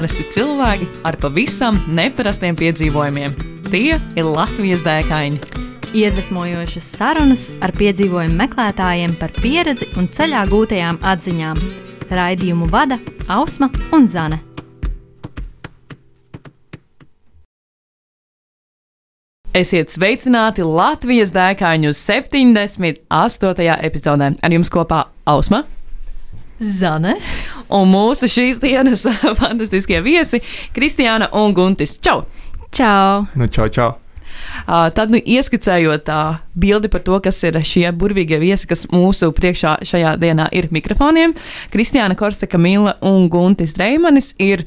parasti cilvēki ar pavisam neparastiem piedzīvojumiem. Tie ir Latvijas dēkaini. Iedvesmojošas sarunas ar piedzīvojumu meklētājiem par pieredzi un ceļā gūtajām atziņām. Raidījumu vada Ausma un Zane. Esiet sveicināti Latvijas dēkaņu 78. epizodē. Ar jums kopā Ausma Zane un mūsu šīs dienas fantastiskie viesi Kristiāna un Guntis. Čau! Čau! Nu, čau, čau! Uh, tad, nu, ieskicējot uh, bildi par to, kas ir šie burvīgie viesi, kas mūsu priekšā šajā dienā ir mikrofoniem, Kristiāna Korsaka, Mila un Guntis Reimanis ir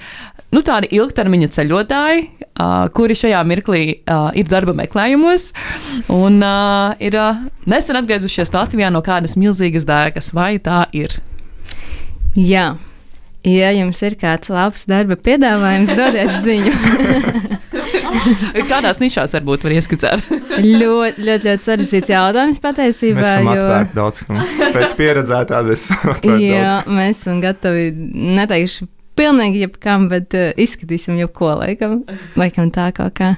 nu, tādi ilgtermiņa ceļotāji, uh, kuri šajā mirklī uh, ir darba meklējumos un uh, ir uh, nesen atgriezušies Latvijā no kādas milzīgas dēkas. Vai tā ir? Jā, ja jums ir kāds labs darba piedāvājums, dodiet ziņu. Kādās nišās varbūt var ieskicēt? ļoti, ļoti, ļoti sarežģīts jautājums patiesībā. Mēs esam jo- atvērti daudz. Pēc pieredzētā atvērti Jā, daudz. mēs esam gatavi. Neteikšu pilnīgi jebkam, bet uh, izskatīsim jau ko laikam. Laikam tā kaut kā.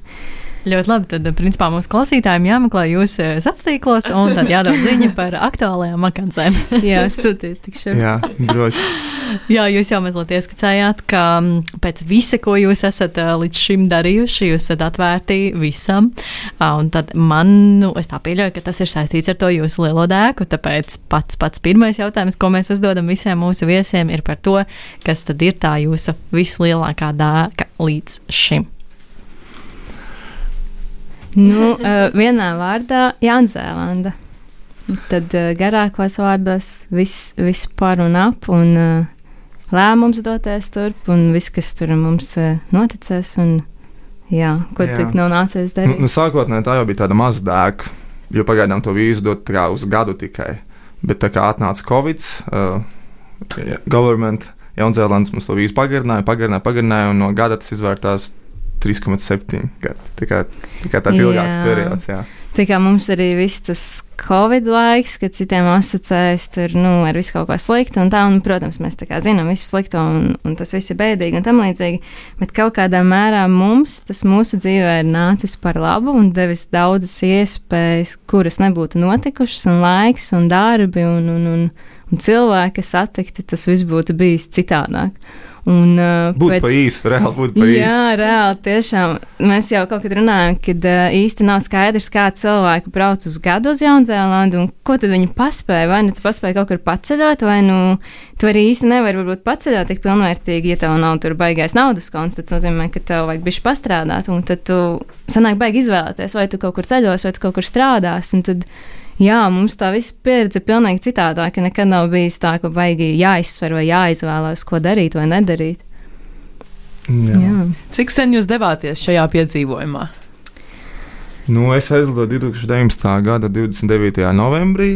Ļoti labi. Tad, principā, mūsu klausītājiem jāmeklē jūsu sociālajos tīklos, un tad jādod ziņa par aktuālajām vakancēm. Jā, sūtiet tik šeit. Jā, droši. Jā, jūs jau mazliet ieskicējāt, ka mm, pēc visa, ko jūs esat ā, līdz šim darījuši, jūs esat atvērti visam. Ā, Un tad man, nu, es tā pieļauju, ka tas ir saistīts ar to jūsu lielo dēku. Tāpēc pats, pats pirmais jautājums, ko mēs uzdodam visiem mūsu viesiem, ir par to, kas tad ir tā jūsu vislielākā dēka līdz šim. Nu, uh, vienā vārdā Jaunzēlanda. Tad uh, garākos vārdos viss, viss par un ap, un uh, lēmums doties turp, un viss, kas tur mums uh, noticēs, un jā, ko Jā. tik nav nācies Nu, darīt. nu, sākotnēji tā jau bija tāda maza dēka, jo pagaidām to vīzu dot kā uz gadu tikai. Bet tā kā atnāca Covid, uh, government Jaunzēlandes mums to vīzu pagarināja, pagarināja, pagarināja, un no gada tas izvērtās 3,7 gadi. Tā kā, tā kā tāds Jā. ilgāks periods, jā. Tā kā mums arī viss tas Covid laiks, kad citiem asociējas tur nu, ar visu kaut ko sliktu, un tā, un, protams, mēs tā kā zinām visu slikto, un, un tas viss ir bēdīgi un tam līdzīgi. Bet kaut kādā mērā mums tas mūsu dzīvē ir nācis par labu un devis daudzas iespējas, kuras nebūtu notikušas, un laiks, un darbi, un, un, un, un cilvēki satikti, tas viss būtu bijis citādāk. Un, uh, Būtu pa īsu, reāli būtu pa Jā, īsu. reāli. Tiešām mēs jau kaut kad runājam, ka uh, īsti nav skaidrs, kā cilvēki brauc uz gadu uz Jaunzēlandu un ko tad viņi paspēja. Vai nu tu paspēji kaut kur paceļot, vai nu tu arī īsti nevari varbūt paceļot tik pilnvērtīgi, ja tev nav tur baigais naudas konts. Tas nozīmē, ka tev vajag bišķi pastrādāt, un tad tu sanāk baigi izvēlēties, vai tu kaut kur ceļos, vai tu kaut kur strādās. un tad Jā, mums tā visa pieredze ir pilnīgi citādāka. Nekad nav bijis tā, ka baigi jāizsver vai jāizvēlās, ko darīt vai nedarīt. Jā. Jā. Cik sen jūs devāties šajā piedzīvojumā? Nu, es aizlidoju 2019. gada 29. novembrī,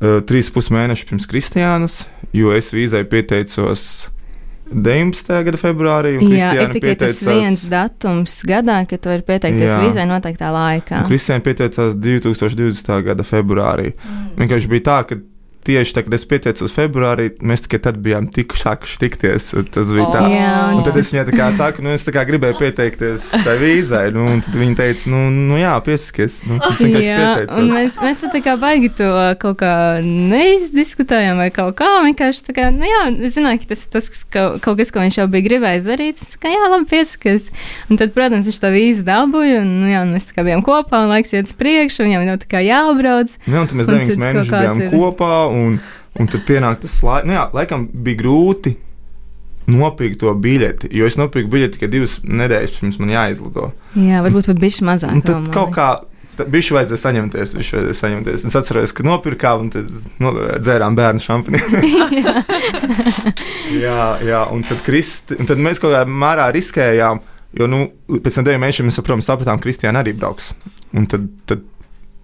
uh, trīs pus mēnešus pirms Kristiānas, jo es vīzai pieteicos 19. gada februārī. Jā, ir tikai tas viens datums gadā, kad tu vari pieteikties Jā. vīzai noteiktā laikā. Kristiāna pieteicās 2020. gada februārī. Mm. Vienkārši bija tā, ka tieši tad, kad es pieteicos februārī, mēs tikai tad bijām tik sākuši tikties. Tas bija tā. Jā, Un tad es viņai tā kā saku, nu, es tā kā gribēju pieteikties tai vīzai, nu, un tad viņa teica, nu, nu jā, piesakies. Nu, Jā, mēs, mēs pat tā kā baigi to kaut kā neizdiskutējām, vai kaut kā vienkārši tā kā, nu jā, zināju, ka tas ir tas, kas kaut, kas, ko viņš jau bija gribējis darīt. Es kā, jā, labi, piesakies. Un tad, protams, viņš to vīzu dabūja, un, nu, jā, un mēs tā kā bijām kopā, un laiks iet uz priekšu, un viņam jau tā kā jābrauc. Jā, un tad mēs deviņus mēnešus bijām tur- kopā, un, un tad pienāk tas laiks. Nu, jā, laikam bija grūti nopirkt to biļeti, jo es nopirku biļeti tikai divas nedēļas pirms man jāizlido. Jā, varbūt pat bišķi mazāk. Un tad kaut kā. Bišķi vajadzēja saņemties, bišķi vajadzēja saņemties. Es atceros, ka nopirkām un tad no, dzērām bērnu šampanieti. jā, jā, un tad, Kristi, un tad mēs kaut kādā mērā riskējām, jo nu, pēc tam diviem mēnešiem mēs, protams, sapratām, ka Kristiāna arī brauks. Un tad, tad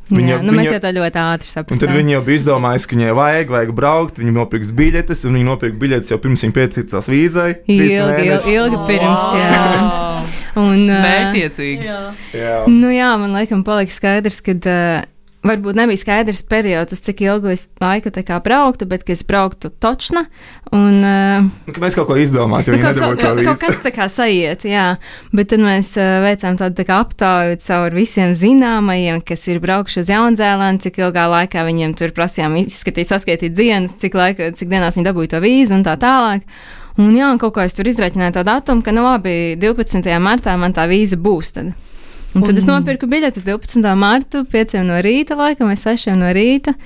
Jā, viņa- nu, mēs viņa- jau tā ļoti ātri Un sapratām. tad viņi jau bija izdomājuši, ka viņai vajag, vajag braukt. Viņi nopirks biļetes, un viņi nopirka biļetes jau pirms viņa pieteicās vīzai. Ilgi, ilgi, ilgi pirms, jā. Un, Mērķiecīgi. Jā. Nu jā, man laikam palika skaidrs, ka uh, varbūt nebija skaidrs periods, uz cik ilgu es laiku tā kā brauktu, bet ka es brauktu točna. Un, uh, Nu, ka mēs kaut ko izdomājām, jo Nu, kaut, kaut, kaut, kas tā kā sajiet, jā. Bet tad mēs uh, veicām tādu tā kā aptauju caur visiem zināmajiem, kas ir braukuši uz Jaunzēlandu, cik ilgā laikā viņiem tur prasījām izskatīt, saskaitīt dienas, cik, laika, cik dienās viņi dabūja to vīzu un tā tālāk. Un jā, un kaut kā es tur izreķināju to datumu, ka, nu labi, 12. martā man tā vīza būs. Tad. Un tad es nopirku biļetes 12. martu, 5 no rīta, laikam, vai 6 no rīta.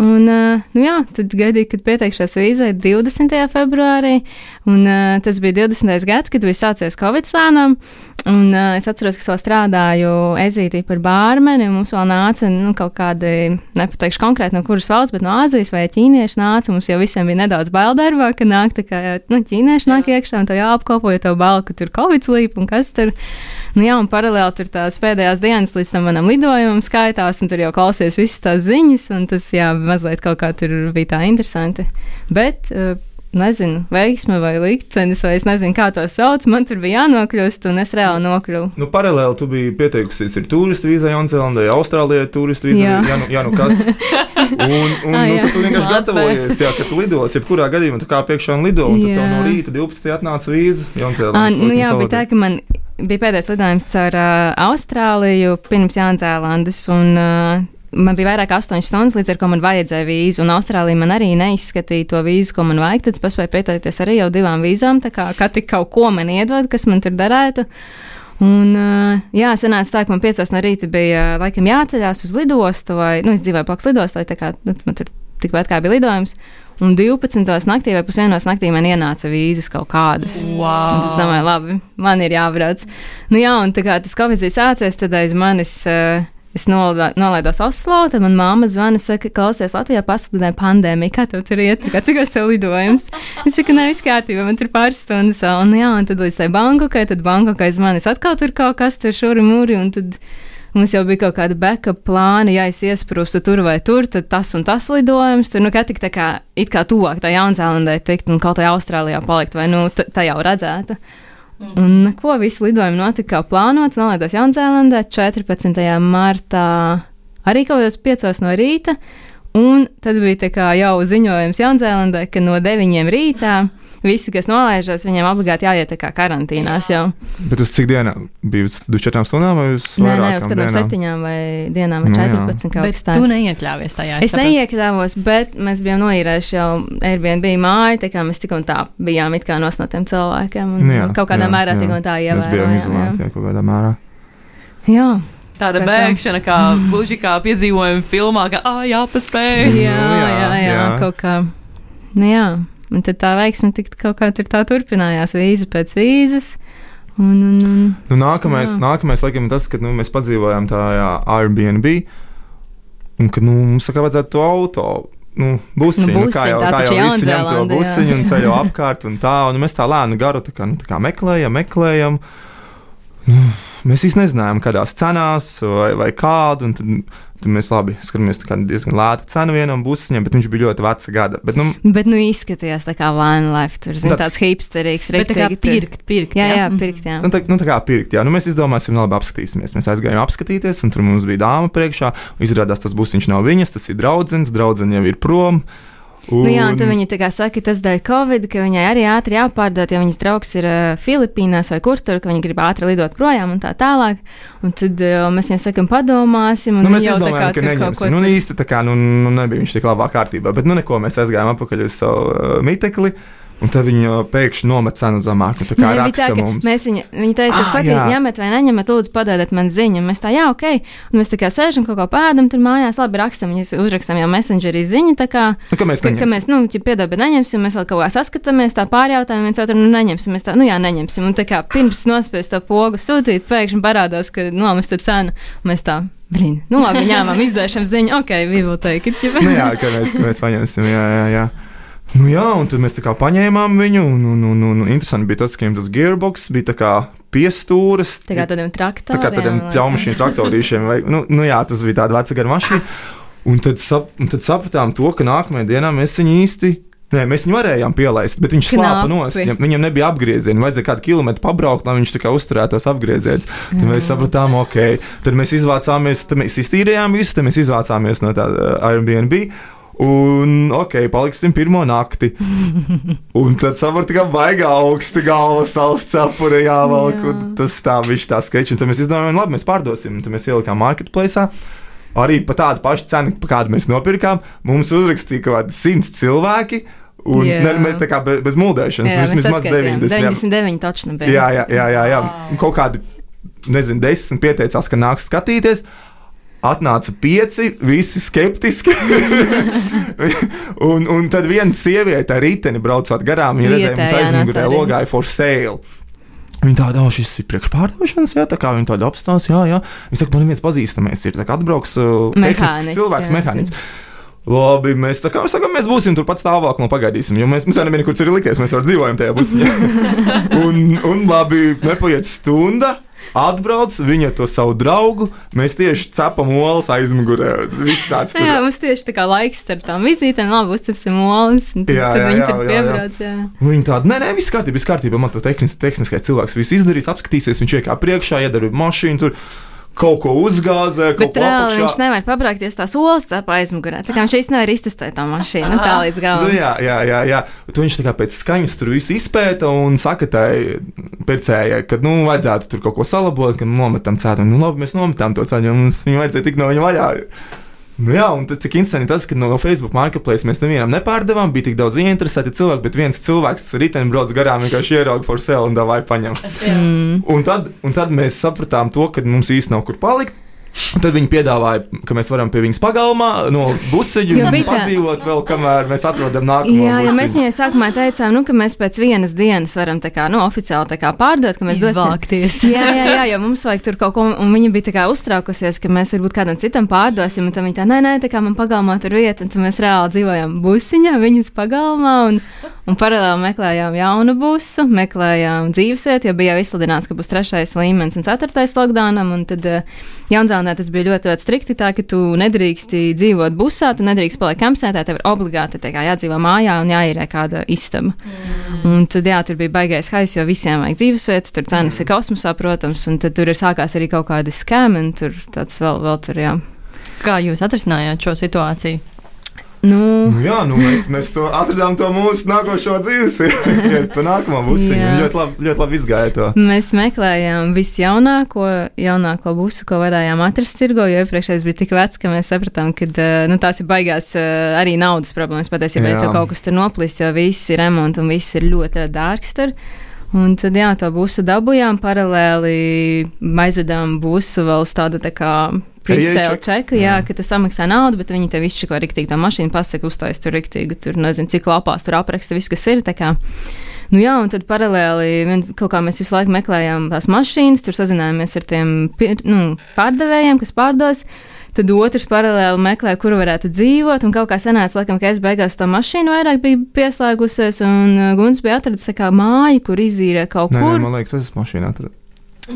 Un, uh, nu jā, tad gaidīju, kad pieteikšos vīzai 20. februārī. Un, uh, tas bija 20. gads, kad bija sācies Covid slānām. Un, uh, es atceros, ka vēl strādāju ezītī par bārmeni. un Mums vēl nāca nu, kaut kādi, nepateikšu konkrēti no kuras valsts, bet no Āzijas vai ķīnieši nāca. Mums jau visiem bija nedaudz bail darbā, ka nāk tā kā nu, ķīnieši nāk iekšā un to jāapkopo, jo tev bail, ka tur Covid slīp un kas tur. Nu, jā, un paralēli tur tās pēdējās dienas līdz tam manam lidojumam skaitās, un tur jau klausies visas tās ziņas, un tas, jā, mazliet kaut kā tur bija tā interesanti. Bet, uh, nezinu, veiksme vai liktenis, vai es nezinu, kā to sauc, man tur bija jānokļūst, un es reāli nokļuvu. Nu, paralēli tu biji pieteikusies ir turistu vīzai Jaunzēlandē, Austrālijai turistu vīzai, Jā. jā, nu, nu kas. Un, un Ah, nu, tad tu vienkārši gatavojies, jā, ka tu lidos, jebkurā gadījumā tu kā priekšā un lido, un tad no rīta 12. atnāca vīza Ah, Jaunzēlandē. nu, jā, bija tā, ka man bija pēdējais lidojums caur uh, Austrāliju pirms Jaunzēlandes, un uh, man bija vairāk kā 8 stundas, līdz ar to man vajadzēja vīzu, un Austrālija man arī neizskatīja to vīzu, ko man vajag. Tad es paspēju pieteikties arī jau divām vīzām, tā kā katra kaut ko man iedod, kas man tur darētu. Un, jā, sanāca tā, ka man piecos no rīta bija laikam jāceļās uz lidostu, vai, nu, es dzīvoju blakus lidostā, tā kā nu, man tur tikpat kā bija lidojums. Un 12. naktī vai pusdienos naktī man ienāca vīzas kaut kādas. Un Wow. es domāju, labi, man ir jābrauc. Nu, jā, un tā kā tas Covid bija sācies, tad aiz manis. Uh, Es nolaidos Oslo, tad manā māte zvana, saka, klausies, Latvijā paskatījā pandēmija, kā tev tur iet, kā cik tas tev lidojums. Es saku, nē, viss kārtībā, man tur pāris stundas vēl, un jā, un tad līdz tai Bankokai, tad Bankokai aiz manis atkal tur kaut kas tur šuri mūri, un tad mums jau bija kaut kāda backup plāna, ja es iesprūstu tur vai tur, tad tas un tas lidojums, tur, nu, kā tik tā kā, it kā tuvāk tā Jaunzēlandai tikt un kaut kā Austrālijā palikt, vai, nu, tā jau redzēta. Un ko visi lidojumi notika kā plānots, nolaidos Jaunzēlandē 14. martā, arī kaut kādos 5 no rīta. Un tad bija jau ziņojums Jaunzēlandē, ka no 9 rītā visi, kas nolaižas, viņiem obligāti jāiet kā karantīnās jau. Bet uz cik dienām? Bija uz 24 stundām vai uz Nē, nē, uz kādām dienām? septiņām vai dienām vai Nu jā. 14 kaut Bet kas tu tāds. neiekļāvies tajā. Es sapratu. neiekļāvos, bet mēs bijām noīrējuši jau Airbnb māju, tā kā mēs tik un tā bijām it kā no tiem cilvēkiem. Un, Nu jā, nu, kaut kādā jā, mērā jā. tik un tā Mēs bijām ievērojām. izolēti, jā, kaut kādā mērā. Jā. jā. Tāda Tā bēgšana, kā gluži kā piedzīvojuma filmā, ka, ah, jāpaspēj. Jā, Nu, jā, jā, jā, jā, jā. kaut kā. Nu, jā, un tad tā veiksme tik kaut kā tur tā turpinājās, vīza pēc vīzas. Un, un, un, Nu, nākamais, Jā. nākamais laikam, ir tas, ka nu, mēs padzīvojām tajā Airbnb, un ka nu, mums tā kā vajadzētu to auto. Nu, busiņu, Nu, nu, kā busiņu, jau, tā kā jau visi ņem to Jaunzēlande, jā. busiņu un ceļo apkārt un tā, un mēs tā lēni garu tā kā, nu, tā kā meklējam, meklējam. Nu, mēs īsti nezinājām, kādās cenās vai, vai kādu, un tad, tad mēs labi skatāmies, tā kā diezgan lēta cena vienam busiņam, bet viņš bija ļoti veca gada. Bet, nu, bet, nu, izskatījās tā kā van life, tur, zin, Tāds- tāds hipsterīgs, tur. pirkt, pirkt. Jā, jā, Mhm. pirkt, jā. Nu, tā, nu, tā kā pirkt, jā, nu, mēs izdomāsim, labi, apskatīsimies. Mēs aizgājām apskatīties, un tur mums bija dāma priekšā. Izrādās, tas būs viņš nav viņas, tas ir draugs, draugs jau ir prom. Un, Nu, jā, un tad viņi tā kā saka, tas dēļ Covid, ka viņai arī ātri jāpārdod, ja viņas draugs ir uh, Filipīnās vai kur tur, ka viņi grib ātri lidot projām un tā tālāk. Un tad uh, mēs viņiem sakam, padomāsim. Nu, mēs kā ka neņemsim. Nu, īsti tā kā nu, nu, nebija viņš tik labā kārtībā, bet nu, neko mēs aizgājām atpakaļ uz savu uh, mitekli. Un tad viņi pēkšņi nomet cenu zemāk. un Tā kā bija raksta tā, mums. Mēs viņa, viņa teica, Ah, ka ņemat vai neņemat, lūdzu, padodiet man ziņu. Un Mēs tā, jā, ok. Un mēs tā kā sēžam, kaut ko pēdam, tur mājās, labi rakstam, viņas uzrakstam jau messengerī ziņu. Tā kā, Nu, ka mēs ka, ka neņemsim. mēs, nu, ja piedod, bet neņemsim, mēs vēl kaut kā saskatāmies, tā pārjautājam viens otru, nu, neņemsim. Mēs tā, nu, jā, neņemsim. Un tā kā pirms nospiest to pogu sūtīt, pēkšņi parādās, ka nomesta cena. Mēs tā, blīn, nu, labi, ņēmām izdēšam ziņu, ok, we will take it. nu, jā, ka mēs, ka mēs paņemsim. Jā, jā, jā. Nu, jā, un tad mēs tā kā paņēmām viņu. Un, un, un, un, un interesanti bija tas, ka viņam tas gearbox bija tā kā piestūris. Tā kā tādiem traktoriem. Tā kā tādiem pļaumašīnu traktorīšiem. Vai, nu, nu jā, tas bija tāds vecs gara mašīna. Un tad, sap, un tad sapratām to, ka nākamajā dienā mēs viņu īsti Nē, mēs viņu varējām pielaist, bet viņš slāpa nost. Viņam, nebija apgrieziena. Vajadzēja kādu kilometru pabraukt, lai viņš tā kā uzturētos apgrieziens. Tad mēs sapratām, ok. Tad mēs izvācāmies, tad mēs iztīrījām visu, tad mēs izvācāmies no tā uh, Airbnb. Un, ok, paliksim pirmo nakti. Un tad sapratu, ka baigā augsta galva, saules cepura jāvelk. un Tas tā bija tā sketch. Un tad mēs izdomājām, labi, mēs pārdosim. Tad mēs ielikām marketplace. Arī par tādu pašu cenu, par kādu mēs nopirkām. Mums uzrakstīja kaut kādi simts cilvēki. Un Jā. ne, ne, tā kā bez, bez mūldēšanas. Jā, Mēs mēs vismaz atskaitījām. 90. jā. 99 taču nebija. Jā, jā, jā, jā, jā. Un Kaut kādi, nezinu, desmit pieteicās, ka nāks skatīties. Atnāca pieci, visi skeptiski. un, un tad viena sieviete ar riteni braucot garām, viņa redzēja, Vietējā aizmugurē logāja for sale. Viņa tāda, oh, šis ir priekšpārdošanas, jā, tā kā viņa tāda apstāsta, jā, jā. Viņa saka, man viens pazīstamais ir, tā kā atbrauks uh, tehnisks Mehāniķis, cilvēks, jā. mehāniķis. Labi, mēs tā kā sakām, mēs būsim turpat stāvāk un pagaidīsim, jo mēs, mums jau nevienam, kur ir likties, mēs jau dzīvojam tajā pusē. un, un labi, nepaiet stunda. Atbrauc viņa to savu draugu. Mēs tieši cepam olas aizmugurē. Tāds tur. Jā, mums tieši tā kā laiks starp tām vizītēm, labi, uzcepsim olas, tad, Jā, tad jā, viņi jā, tur jā, jā. piebrauc. Jā. Viņa tāda, nē, nē, viss kārtībā, viss kārtībā. Man to tehnis, tehniskais cilvēks viss izdarīs, apskatīsies. Viņš iekāpa priekšā, iedara mašīnu, tur kaut ko uzgāzē, kaut Bet ko reāli viņš nevar pabraukties tās olas cepa aizmugurē. Tā kā viņš īsti nevar iztestēt tā mašīnu nu, tā līdz Nu, galam. jā, jā, jā, jā. Tu viņš tā kā pēc skaņas tur visu izpēta un saka tai pircējai, ka, nu, vajadzētu tur kaut ko salabot, ka nometam cēlu. Nu, labi, mēs nometām to un mums viņu vajadzēja tik no viņa vaļā. Nu, jā, un tas tik interesanti tas, ka no Facebook marketplace mēs nevienam nepārdevām, bija tik daudz ieinteresēti cilvēki, bet viens cilvēks riteni brauc garām, vienkārši ierauga for sale un davai paņem. Mm. Un tad, un tad mēs sapratām to, ka mums īsti nav kur palikt. Un Tad viņi piedāvāja, ka mēs varam pie viņas pagalmā no tā- padzīvot vēl, kamēr mēs atrodam nākamo. Jā, jo mēs viņai sākumā teicām, nu, ka mēs pēc vienas dienas varam tā kā, nu, oficiāli tā kā pārdot, ka mēs dosim. Izvākties. Jā, jā, jā, jo mums vajag tur kaut ko, un viņa bija tā kā uztraukusies, ka mēs varbūt kādam citam pārdosim, un tad viņa tā, nē, nē, tā kā man pagalmā tur vieta, un tad mēs reāli dzīvojam busiņā, viņas pagalmā, un, un paralēli meklējām jaunu busu, meklējām dzīvesvietu, jo bija jau izsludināts, ka būs trešais līmenis un ceturtais lockdownam, un tad uh, Jaunzēlnē tas bija ļoti, ļoti strikti, tā ka tu nedrīksti dzīvot busā, tu nedrīkst palikt kampsētā, tev ir obligāti kā jādzīvo mājā un jāīrē kāda istaba. Mm. Un tad, jā, tur bija baigais hais, jo visiem vajag dzīvesvietas, tur cenas ir kosmosā, protams, un tad tur ir sākās arī kaut kādi skēmi, un tur tāds vēl, vēl tur, jā. Kā jūs atrisinājāt šo situāciju? Nu, Nu, jā, nu, mēs, mēs to atradām to mūsu nākošo dzīves, pa nākamo busiņu. Ļoti labi, ļoti labi izgāja to. Mēs meklējām visjaunāko, jaunāko busu, ko varējām atrast tirgo, jo iepriekšējais bija tik vecs, ka mēs sapratām, ka eh, nu, tās ir baigās eh, arī naudas problēmas. Patiesībā, ja kaut kas tur noplīst, jo viss ir remonts un viss ir ļoti, dārgs. Tur. Un tad, jā, to busu dabūjām, paralēli aizvedām busu vēl uz tādu tā kā presale čeku, jā, ka tu samaksā naudu, bet viņi tev izčiko riktīgi to mašīnu, pasaka, uztais tur riktīgi, tur nezinu, cik lapās tur apraksta viss, kas ir. tā kā. Nu jā, un tad paralēli viens, kaut kā mēs visu laiku meklējām tās mašīnas, tur sazinājāmies ar tiem pir- nu, pārdevējiem, kas pārdos. Tad otrs paralēli meklēja, kur varētu dzīvot, un kaut kā sanāca, laikam, ka es beigās to mašīnu vairāk biju pieslēgusies, un uh, Guns bija atradis tā kā māju, kur izīrē kaut Nē, kur. nē, man liekas, es esmu mašīnā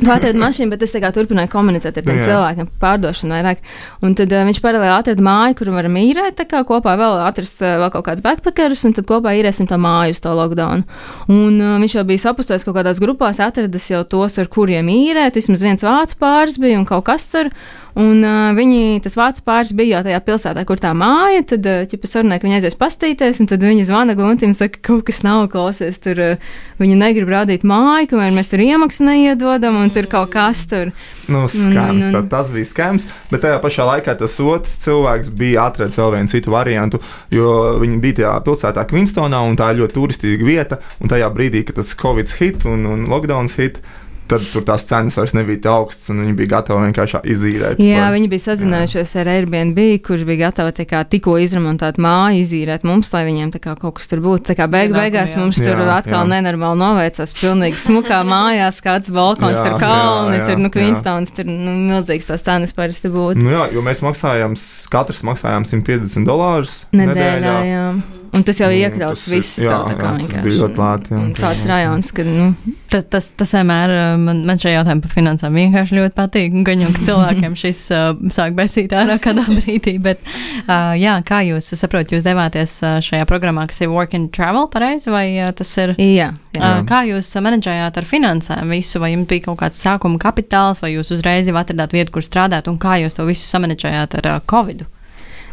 atradu. Mašīnu, bet es tā kā turpināju komunicēt ar tiem Jā. cilvēkiem par pārdošanu vairāk. Un tad uh, viņš paralēli atrada māju, kur varam īrēt, tā kā kopā vēl atrast uh, vēl kaut kāds backpackerus, un tad kopā īrēsim to māju uz to lockdown. Un uh, viņš jau bija sapustojis kaut kādās grupās, atradis jau tos, ar kuriem īrēt, vismaz viens vācu pāris bija un kaut kas tur. Un uh, viņi, tas vācu pāris bija jau tajā pilsētā, kur tā māja, tad uh, ķipa sarunāja, ka viņi aizies pastīties, un tad viņi zvana Guntim, saka, ka kaut kas nav klausies, tur uh, viņi negrib rādīt māju, kamēr mēs tur iemaksu neiedodam, un tur kaut kas tur. Nu, skams, nu, tā, tas bija skams, bet tajā pašā laikā tas otrs cilvēks bija atradzis vēl vienu citu variantu, jo viņi bija tajā pilsētā Kvinstonā, un tā ir ļoti turistīga vieta, un tajā brīdī, kad tas Covid hit un, un lockdowns hit, tad tur tās cenas vairs nebija tik augstas, un viņi bija gatavi vienkārši izīrēt. Jā, par- viņi bija sazinājušies ar Airbnb, kurš bija gatavs tikko izremontēt māju, izīrēt mums, lai viņiem tā kā kaut kas tur būtu. Tā kā beig, beigās jā. mums tur Jā, atkal jā. nenormāli noveicās, pilnīgi smukā mājās, kāds balkons, Jā, tur kalni, jā, jā, tur nu jā. Queenstowns, tur nu, milzīgs tās cenas parasti būtu. Nu, jā, jo mēs maksājām, katrs maksājām 150 dolārus Nedēļā, jā. Un tas jau iekļauts tas ir- viss jā, tā, tā kā jā, tas vienkārši. bija ļoti lēti, jā. Un Tāds rajons, ka, nu, Tas, tas, tas vienmēr uh, man, man šajā jautājumā par finansēm vienkārši ļoti patīk. Gan jau, cilvēkiem šis uh, sāk besīt ārā kādā brīdī, bet uh, jā, kā jūs saprotat, jūs devāties šajā programmā, kas ir Work and Travel, pareizi, vai uh, tas ir? Jā, jā. Uh, kā jūs menedžējāt ar finansēm visu, vai jums bija kaut kāds sākuma kapitāls, vai jūs uzreiz jau atradāt vietu, kur strādāt, un kā jūs to visu samanedžējāt ar uh, Covid?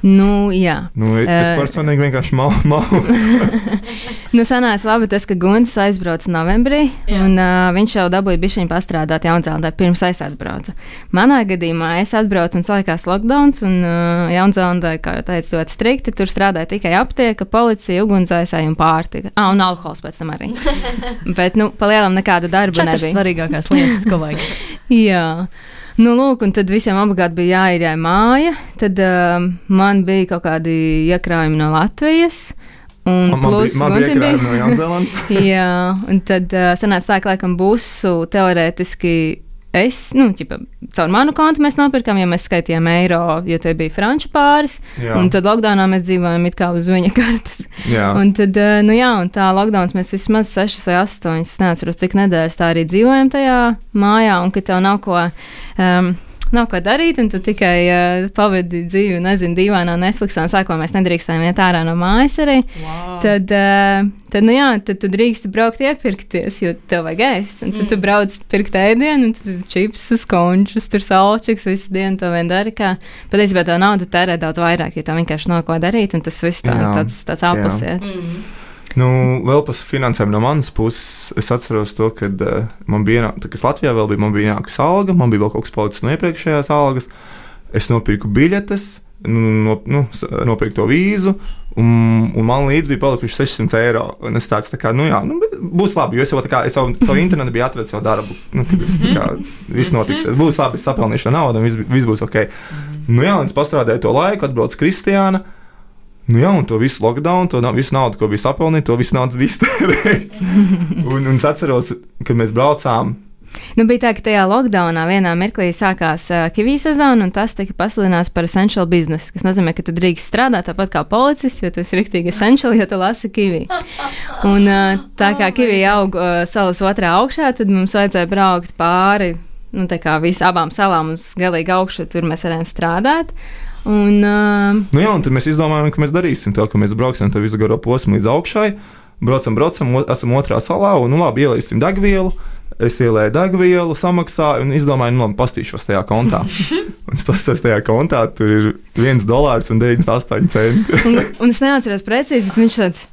Nu, jā. Nu, es Eh. personīgi vienkārši malu. Mal, Nu, sanāca labi tas, ka Gunts aizbrauca novembrī, Jā. un uh, viņš jau dabūja bišķiņu pastrādāt Jaunzēlandē pirms es atbraucu. Manā gadījumā es atbraucu un sākās lockdowns, un uh, Jaunzēlandē, kā jau teicu, ļoti strikti, tur strādāja tikai aptieka, policija, ugunsdzēsēji un pārtika. Ah, un alkohols pēc tam arī. Bet, nu, palielam nekāda darba Četras nebija. svarīgākās lietas, ko vajag. Jā. Nu, lūk, un tad visiem obligāti bija jāīrē māja. Tad uh, man bija kaut kādi iekrājumi no Latvijas. Un man, man plus bija, man bija Guntim iekrājumi no Jaunzēlandes. Jā, un tad uh, sanāca tā, ka laikam būsu teorētiski. Es, nu, ķipa, caur manu kontu mēs nopirkām, ja mēs skaitījām eiro, jo tie bija franču pāris. Jā. Un tad lockdownā mēs dzīvojam it kā uz viņa kartes. Jā. Un tad, uh, nu jā, un tā lockdowns mēs vismaz 6 vai 8, es neatceros, cik nedēļas tā arī dzīvojam tajā mājā, un ka tev nav ko. Um, Nav ko darīt, un tu tikai uh, pavadi dzīvi, nezinu, dīvainā Netflixā. Un sākumā mēs nedrīkstējām iet ārā no mājas arī. Wow. Tad, uh, tad, nu jā, tad tu drīksti braukt iepirkties, jo tev vajag ēst. Un tad mm. tu brauc pirkt ēdienu, un tu čipsus, končus, tur salčiks, visu dienu to vien dari. Kā. Patiesībā tā nauda tērē daudz vairāk, jo tev vienkārši nav ko darīt, un tas viss tā, Jā. tāds, tāds aplasiet. Mm. Nu, vēl par finansēm no manas puses. Es atceros to, kad uh, man bija, tā, kas Latvijā vēl bija, man bija ienākusi alga, man bija vēl kaut kas palicis no iepriekšējās algas. Es nopirku biļetes, nu, no, nu, s- nopirku to vīzu, un, un man līdzi bija palikuši 600 eiro. Un es tāds, tā kā, nu jā, nu, būs labi, jo es jau tā kā, es savu, savu internetu biju atradis jau darbu. Nu, tā kā, viss notiks, būs labi, es sapelnīšu naudu, un viss, viss būs ok. Nu jā, un es pastrādāju to laiku, atbraucu Kristiāna. Nu jā, un to visu lockdown, to nav, visu naudu, ko bija sapelnīta, to visu naudu bija iztērēts. un, un es atceros, kad mēs braucām. Nu, bija tā, ka tajā lockdownā vienā mirklī sākās uh, kivī sezona, un tas tika pasludināts par essential business, kas nozīmē, ka tu drīkst strādāt tāpat kā policists, jo tu esi rīktīgi essential, jo tu lasi kivī. Un uh, tā kā kivī aug uh, salas otrā augšā, tad mums vajadzēja braukt pāri. Nu, tā kā visām abām salām uz galīgi augšu, tur mēs varējām strādāt. Un, uh, Nu jā, un tad mēs izdomājām, ka mēs darīsim to, ka mēs brauksim to visu garo posmu līdz augšai. Braucam, braucam, esam otrā salā, un nu labi, ieliesim degvielu. Es ielēju degvielu, samaksāju, un izdomāju, nu labi, pastīšos tajā kontā. un es pastos tajā kontā, tur ir 1 dolārs un 98 centi. un, un es neatceros precīzi, bet viņš tāds.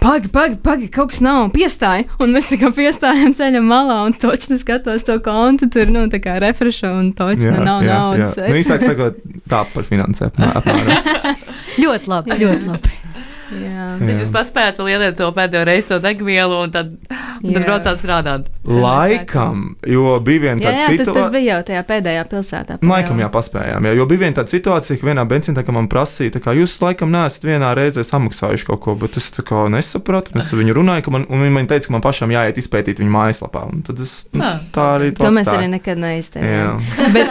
Pagi, pagi, pagi, kaut kas nav piestāja. Un mēs tikai piestājām ceļa malā, un točni skatos to kontu. Tur, nu, tā kā refreša un točni nav naudas. Nu, īsāk sakot, tā par finansēm. ļoti labi, ļoti labi. Jā. Tad jūs paspējat vēl iedot to pēdējo reizi to degvielu, un tad, un tad Jā. braucāt strādāt. Laikam, jo bija viena Jā, tāda jā tas, tas situācija. bija jau tajā pēdējā pilsētā. Nu, Laikam, jā, paspējām. Jā, jo bija viena tāda situācija, ka vienā benzīnā man prasīja, tā kā jūs laikam neesat vienā reizē samaksājuši kaut ko, bet es tā kā nesapratu. Es viņu runāju, ka man, un viņi man teica, ka man pašam jāiet izpētīt viņu mājaslapā. Un tad es nu, Ah. tā arī To mēs atstāju. arī nekad Jā. neizteicām. bet,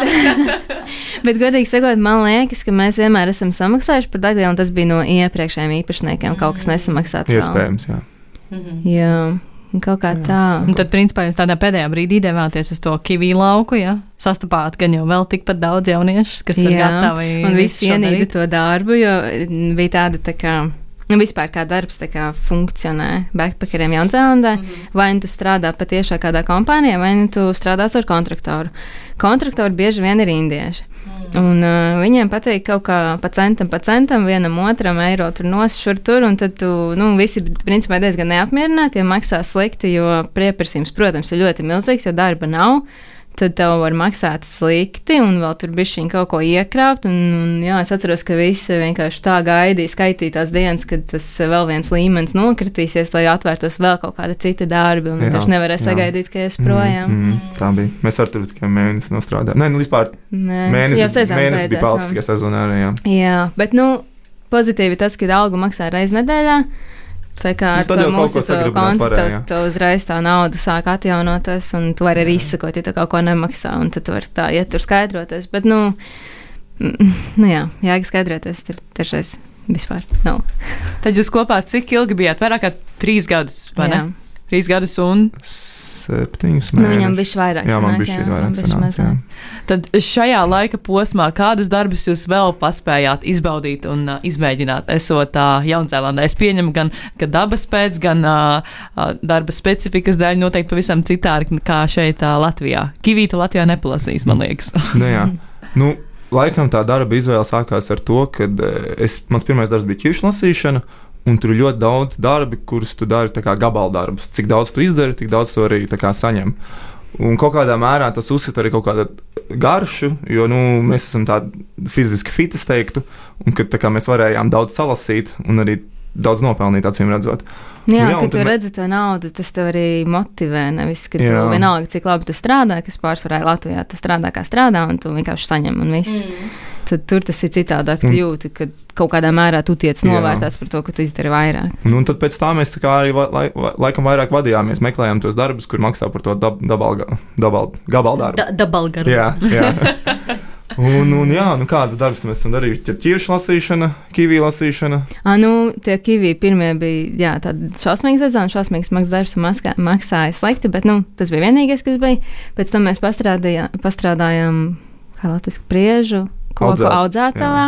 bet, godīgi sakot, man liekas, ka mēs vienmēr esam samaksājuši par degvielu, un tas bija no iepriekšējiem īpašniekiem. Kaut kas nesamaksāts. Iespējams, jā. Jā, un kaut kā tā. Un tad, principā, jūs tādā pēdējā brīdī devāties uz to kivī lauku, ja sastapāt gan jau vēl tikpat daudz jauniešu, kas ir gatavi. un šo ienīda to darbu, jo mm, bija tāda tā kā. Nu, vispār kā darbs tā kā funkcionē backpackeriem Jaunzēlandē. Mm -hmm. Vai nu tu strādā patiešā kādā kompānijā, vai nu tu strādā ar kontraktoru. Kontraktori bieži vien ir indieši. Mm. Un, uh, viņiem patīk kaut kā pa centam, pa centam, vienam otram eiro tur nosšur tur, un tad tu, nu, visi principā diezgan neapmierināti, ja maksā slikti, jo pieprasījums, protams, ir ļoti milzīgs, jo darba nav tad tev var maksāt slikti, un vēl tur bija šī kaut ko iekrāpt. Un, un, jā, es atceros, ka visi vienkārši tā gaidīja, skaitīja tās dienas, kad tas vēl viens līmenis nokritīsies, lai atvērtos vēl kaut kāda cita darba. Un vienkārši nevarēja sagaidīt, ka es projām. Mm, mm, tā bija. Mēs ar to tikai mēnesi nostrādājām. Nē, nu vispār Mēnesis, mēnesis, jau sezona mēnesis bija palicis tikai sezonā. Jā. Jā, bet nu, pozitīvi tas, ka algu maksā reizi nedēļā. Tā kā Nu, ar to mūsu jā. tu uzreiz tā nauda sāk atjaunoties, un tu vari arī izsakot, ja tu kaut ko nemaksā, un tad tu vari tā iet tur skaidroties. Bet, nu, mm, nu jā, jēga skaidroties tur dažreiz vispār nav. Tad jūs kopā cik ilgi bijāt? Vairāk kā trīs gadus, vai ne? Trīs gadus un septiņus Nu, viņam mēnešus. bija vairāk. Jā, man bija vairāk sanāca. jā. tad šajā laika posmā kādus darbus jūs vēl paspējāt izbaudīt un uh, izmēģināt, esot uh, Jaunzēlandē? Es pieņemu gan, ka dabas pēc, gan uh, darba specifikas dēļ noteikti pavisam citādi nekā šeit uh, Latvijā. Kivīta Latvijā nepalasīs, man liekas. Nu, jā. nu, laikam tā darba izvēle sākās ar to, ka es, mans pirmais darbs bija ķiršu lasīšana. Un tur ir ļoti daudz darbi, kurus tu dari kā gabaldarbus. Cik daudz tu izdari, tik daudz tu arī saņem. Un kaut kādā mērā tas uzsver arī kaut kādu garšu, jo nu, mēs esam tādi fiziski fiti, es teiktu, un ka tā kā mēs varējām daudz salasīt un arī daudz nopelnīt, acīm redzot. Jā, Nu jā, jā un kad tu redzi to naudu, tas tev arī motivē. Nevis, ka tu Jā. vienalga, cik labi tu strādā, kas pārsvarā Latvijā, tu strādā kā strādā, un tu vienkārši saņem un viss. Mm. Tad tur tas ir citādāk. Un- jūti, ka kaut kādā mērā tu tiec novērtēts par to, ka tu izdari vairāk. Un, un tad pēc tam mēs tā kā arī va- lai, vai- laikam vairāk vadījāmies, meklējām tos darbus, kur maksā par to dab, gabaldarbu. Da, Dabalgaru. Jā, jā. Un, un jā, nu kādas darbus mēs esam darījuši? Ķiršu lasīšana, kivī lasīšana. Ah, nu, tie kivi pirmie bija jā, tādi šausmīgi sezoni, šausmīgs maksas darbs un maskā, maksāja slikti, bet nu, tas bija vienīgais, kas bija. Pēc tam mēs pastrādājām, pastrādājām kā latviešu priežu, koku Audzēt, audzētavā.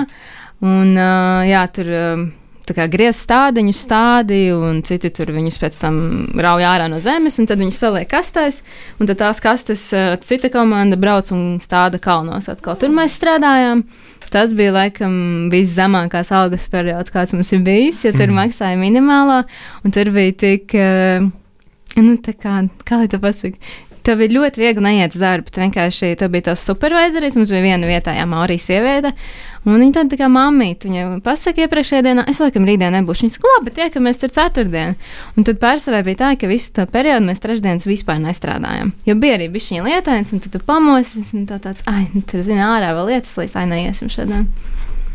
Un, uh, jā, tur tā griez stādiņu stādi, un citi tur viņus pēc tam rauj ārā no zemes, un tad viņi saliek kastēs, un tad tās kastes cita komanda brauc un stāda kalnos atkal. Tur mēs strādājām. Tas bija laikam viszemākās algas periods, kāds mums ir bijis, jo tur Mhm. maksāja minimālo, un tur bija tik, nu, tā kā, kā lai to pasaka. Tev bija ļoti viegli neiet uz darbu. Tu vienkārši tu biji tas supervizoris. Mums bija viena vietējā Maurijas sieviete. Un viņa tāda tā kā mamīte. Viņa pasaka, iepriekšējā dienā, es laikam rītdien nebūšu. Viņa saka, labi, tiekamies tur ceturtdien. Un tad pārsvarā bija tā, ka visu to periodu mēs trešdienas vispār nestrādājām. Jo bija arī bijis viņa lietains, un tad tu pamosies, un tā tāds, ai, nu, tur zina ārā vēl lietas, līdz tā neiesim šodien.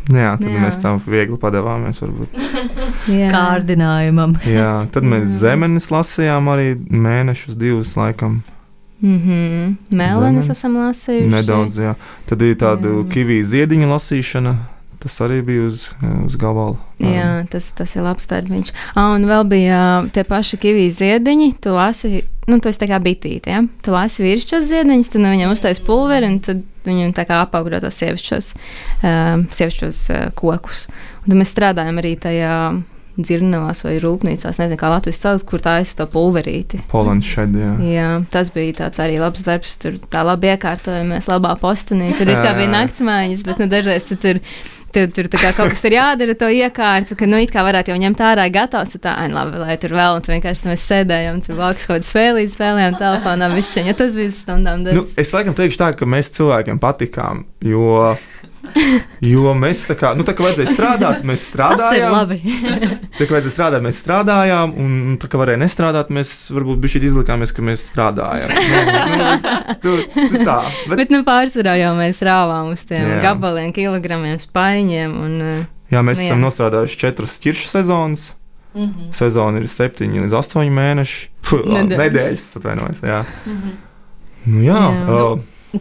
Jā, tad jā. Mēs tam viegli. Jā. Kārdinājumam. Jā, tad mēs zemenes lasījām arī mēnešus, divus laikam. Mhm. Mēlenes Zemenes. esam lasījuši. Nedaudz, jā. Tad bija tāda Jā. kivī ziediņa lasīšana. Tas arī bija uz, uz gabala. Jā, tas, tas ir labs darbiņš. Ah, un vēl bija tie paši kivijas ziediņi. Tu lasi, nu, tu esi tā kā bitīte, ja? Tu lasi virsmas ziediņus, tad no viņiem uztais pulveri, un tad viņu tā kā apaugļo tos sievišķos, uh, sievišķos uh, kokus. Un tad mēs strādājam arī tajā dzirnavās vai rūpnīcās, nezinu, kā Latvijas sauc, kur tā ir to pulverīti. Polands šeit, jā. Jā, tas bija tāds arī labs darbs. Tur tā labi iekārtojamies, labā postenī. Tur it kā bija naktsmājas, bet nu, dažreiz tu tur. Tur, tur tā kā kaut kas ir jādara, to iekārtu, ka, nu, it kā varētu jau ņemt ārā gatavs, tad tā, ai, labi, lai tur vēl, un tu vienkārši tur mēs sēdējām, tur laukas kaut kādas spēlītas, spēlējām telefonā, višķiņa, tas bija stundām Nu, darbs. es laikam teikšu tā, ka mēs cilvēkiem patikām, jo, jo mēs tā kā, nu, tā kā vajadzēja strādāt, mēs Tas ir strādājām. labi. Tā kā vajadzēja strādāt, mēs strādājām, un tā kā varēja nestrādāt, mēs varbūt bija izlikāmies, ka mēs strādājam. Nu, nu, nu, tā, bet, Bet, nu, pārsvarā jau mēs rāvām uz tiem Jā. gabaliem, kilogramiem, spaiņiem, un, uh, jā, mēs Nu, esam jā. nostrādājuši četras ķiršu sezonas. Mhm. Sezona ir septiņi līdz astoņi mēneši. Fuh, Nedēļas. Nedēļas, atvainojos. Jā, nu, jā, Jā. jā.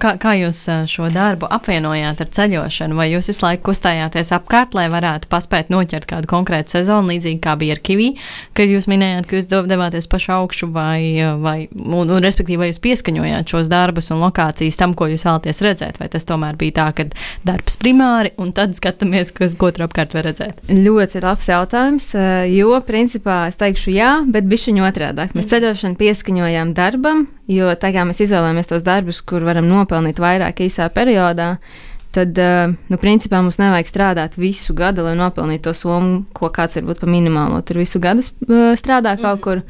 Kā, kā jūs šo darbu apvienojāt ar ceļošanu? Vai jūs visu laiku kustējāties apkārt, lai varētu paspēt noķert kādu konkrētu sezonu, līdzīgi kā bija ar Kivī, kad jūs minējāt, ka jūs dev- devāties pašu augšu, vai, vai un, un, respektīvi, vai jūs pieskaņojāt šos darbus un lokācijas tam, ko jūs vēlaties redzēt? Vai tas tomēr bija tā, ka darbs primāri, un tad skatāmies, kas, ko tur apkārt var redzēt? Ļoti labs jautājums, jo principā es teikšu jā, bet bišķiņu otrādāk. Mēs ceļošanu pieskaņojām darbam, jo tā kā mēs izvēlējāmies tos darbus, kur varam nopelnīt vairāk īsā periodā, tad, eh, nu, principā mums nevajag strādāt visu gadu, lai nopelnītu to summu, ko kāds varbūt pa minimālo tur visu gadu eh, strādā kaut kur.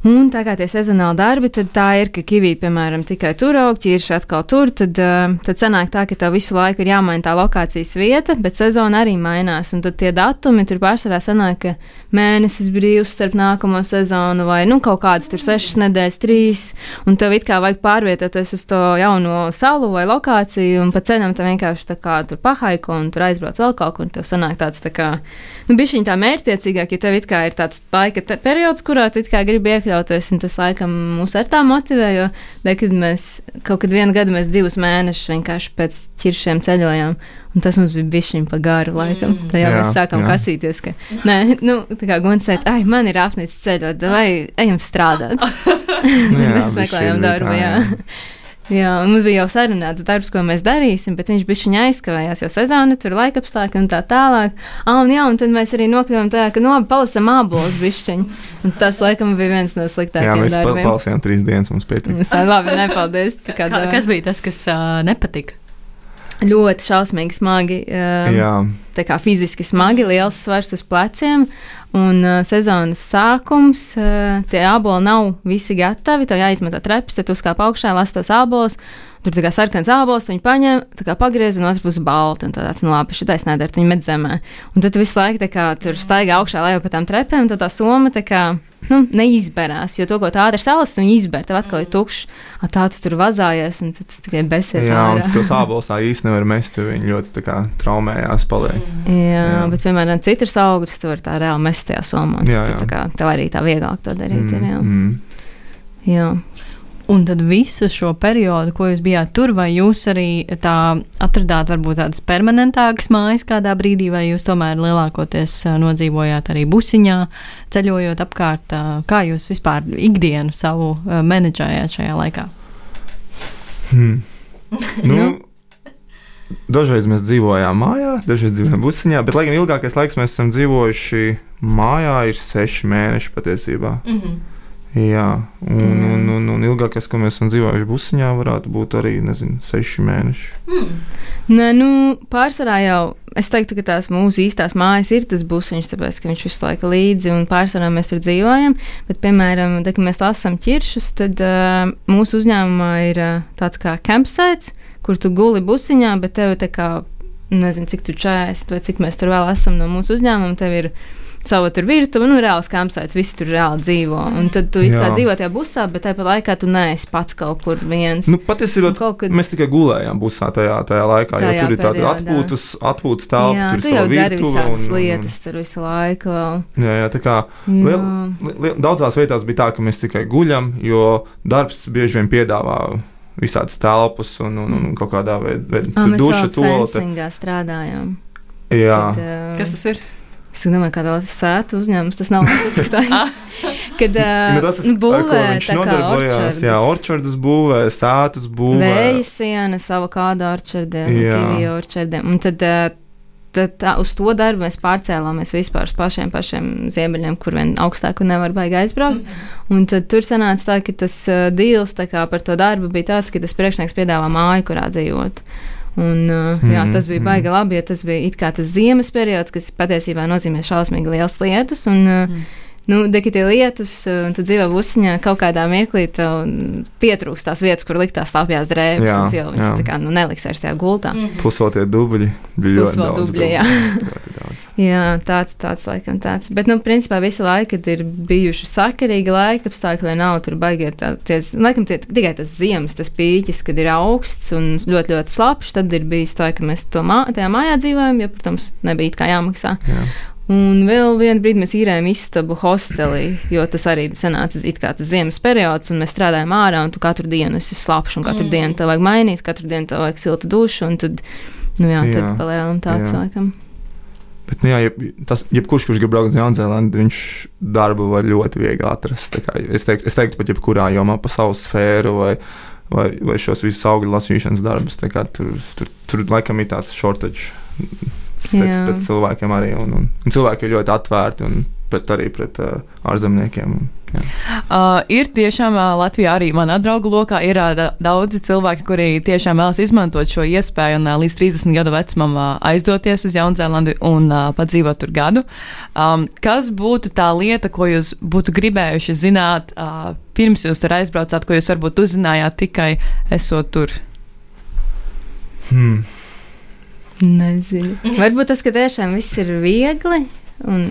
Un tā kā tie sezonāli darbi, tad tā ir, ka kivī, piemēram, tikai tur aug, ķirši atkal tur, tad, uh, tad sanāk tā, ka tev visu laiku ir jāmaina tā lokācijas vieta, bet sezona arī mainās. Un tad tie datumi tur pārsvarā sanāk, ka mēnesis brīvs starp nākamo sezonu vai nu, kaut kādas tur sešas nedēļas, trīs, un tev it kā vajag pārvietoties uz to jauno salu vai lokāciju, un pa ceļam tev vienkārši tā kā tur pahaiko un tur aizbrauc vēl kaut kur, un tev sanāk tāds tā kā, nu, bišķiņ tā mērķtiecīgāk, ja tev it kā ir tāds laika periods, kurā tu it kā gribi iekļūt iekļauties, un tas laikam mūs ar tā motivē, jo, bet, kad mēs kaut kad vienu gadu, mēs divus mēnešus vienkārši pēc ķiršiem ceļojām, un tas mums bija bišķiņ pa garu laikam. Mm. Tā jau Jā, mēs sākām jā. kasīties, ka, nē, nu, tā kā Guns teica, ai, man ir apnicis ceļot, vai ejam strādāt. Nu jā, mēs meklējām darbu, tā, jā. Jā, mums bija jau sarunāts darbs, ko mēs darīsim, bet viņš bija aizkavējās, jo sezona tur laika apstākļi un tā tālāk. Ah, un jā, un tad mēs arī nokļuvām tajā, ka no palasam abolus bišķiņu. Un tas, laikam, bija viens no Jā, sliktākajiem mēs pa- darbiem. palasījām trīs dienas, mums pietika. Es tā labi nepaldies. Tā kā, Kā, kas bija tas, kas uh, nepatika? Ļoti šausmīgi smagi. Jā, tā kā fiziski smagi, liels svars uz pleciem. Un uh, sezonas sākums, uh, tie aboli nav visi gatavi. Tev jāizmet treps, tad uzkāp augšā, las tos abolus. Tur tā kā sarkans ābols, viņi paņem, kā pagriez un otrs puses balti. Un tāds, nu labi, šitais nedara, viņi met zemē. Un tad tu visu laiku kā tur staigā augšā, lejā pa tām trepēm, tad tā soma tā kā. Nu, neizberās, jo to, ko tā ātri salas, tu izber, tev atkal ir tukšs. A, tā tu tur vazājies, un tad tu tikai besies. jā un ārā. tos ābolus tā īsti nevar mest, jo viņi ļoti tā kā traumējās paliek. Jā, jā, Jā. bet, piemēram, citus augļus tu vari tā reāli mest tajā somā. Jā, Tad, jā. tā kā, tev arī tā vieglāk to darīt. Mm, ir, jā. mm. Jā. Un tad visu šo periodu, ko jūs bijāt tur, vai jūs arī tā atradāt varbūt tādas permanentākas mājas kādā brīdī, vai jūs tomēr lielākoties nodzīvojāt arī busiņā, ceļojot apkārt? Kā jūs vispār ikdienu savu menedžējāt šajā laikā? Hmm. Nu, Nu. dažreiz mēs dzīvojām mājā, dažreiz dzīvojām busiņā, bet, laikam, ilgākais laiks mēs esam dzīvojuši mājā, ir seši mēneši patiesībā. Mm -hmm. Jā, un, un, un, un ilgākais, ko mēs esam dzīvojuši busiņā, varētu būt arī, nezinu, seši mēneši. mm. Nē, nu, pārsvarā jau es teiktu, ka tās mūsu īstās mājas ir tas busiņš, tāpēc, ka viņš visu laiku līdzi un pārsvarā mēs tur dzīvojam. Bet, piemēram, tad, kad mēs lasām ķiršus, tad uh, mūsu uzņēmumā ir uh, tāds kā campsite, kur tu guli busiņā, bet tev tā kā, nezinu, cik tu 40 vai cik mēs tur vēl esam no mūsu uzņēmuma, sava tur virtuve, nu, reāls campsite, visi tur reāli dzīvo. Un tad tu kā dzīvo tajā busā, bet tāpat laikā tu neesi pats kaut kur viens. Nu, patiesībā kaut kad- mēs tikai gulējām busā tajā, tajā laikā, Tajā jo tur ir tāda atpūtas, atpūtas telpa, tur ir tu virtuve. visādas un- un- lietas tur visu laiku. Vēl. Jā, jā, tā kā liel, li, daudzās vietās bija tā, ka mēs tikai guļam, jo darbs bieži vien piedāvā visādas telpas un, un, un kaut kādā veidā Ah, tur mēs strādājām. Jā, Kad, uh, Kas tas ir? Es domāju, kāda ir sēta uzņēmums. Tas nav tāds - kad uh, nu, tas ir nu, ar ko būvē viņš tā kā nodarbojās. orčardus. Būvē, sētas būvē. Vēja sienas, avokādo orčardiem, Jā. kiviju orčardiem. Un tad, uh, tad tā, uz to darbu mēs pārcēlāmies vispār uz pašiem, pašiem ziemeļiem, kur vien augstāk nevar baigi aizbraukt. Un tad tur sanāca tā, ka tas uh, kā par to darbu bija tāds, ka tas priekšnieks piedāvā māju, kurā dzīvot. Un, uh, jā, Mhm, tas bija baigi labi, jo tas bija it kā tas ziemas periods, kas patiesībā nozīmē šausmīgi liels lietus. Un, uh, Mm. Nu, tie lietus, uh, un tu dzīvo busiņā, kaut kādā mirklī pietrūkst tās vietas, kur likt tās slapjās drēbes, Jā, jau viņas tā kā nu, neliks vairs tajā gultā. Mm. Plus vēl tie dubļi. Bija Plus ļoti vēl daudz. dubļi, jā. Jā, tāds, tāds laikam tāds. Bet, nu, principā visu laiku, kad ir bijuši sakarīgi laika apstākļi, vai nav tur baigiet, tā, ties, laikam tie, tikai tas ziemas, tas pīķis, kad ir augsts un ļoti, ļoti slapjš, tad ir bijis tā, ka mēs to mā, tajā mājā dzīvojam, jo, protams, nebija it kā jāmaksā. Jā. Un vēl vienu brīdi mēs īrējām istabu hostelī, jo tas arī sanāca it kā tas ziemas periods, un mēs strādājām ārā, un tu katru dienu esi slapjš, un katru Mm. dienu tev vajag mainīt, katru dienu tev vajag siltu dušu, un tad, nu jā, jā. Tad palielam tāds jā. laikam. Bet, nu, jā, jeb, tas, jebkurš, kurš grib braukt uz Jaunzēlandi, viņš darbu var ļoti viegli atrast. Tā kā Es teiktu, es teiktu pat jebkurā jomā pa savu sfēru vai, vai, vai šos visus augļu lasīšanas darbus. tā kā Tur, tur, tur laikam ir tāds shortage pēc, Jā. pēc cilvēkiem arī. Un, un, un cilvēki ir ļoti atvērti un pret, arī pret uh, ārzemniekiem. Un, jā. Uh, ir tiešām uh, Latvijā arī manā draugu lokā ir uh, da- daudzi cilvēki, kuri tiešām vēlas izmantot šo iespēju un uh, līdz 30 gadu vecumam uh, aizdoties uz Jaunzēlandi un uh, padzīvot tur gadu. Um, kas būtu tā lieta, ko jūs būtu gribējuši zināt uh, pirms jūs tur aizbraucāt, ko jūs varbūt uzzinājāt tikai esot tur? Hmm. Nezinu. Varbūt tas, ka tiešām viss ir viegli. Un,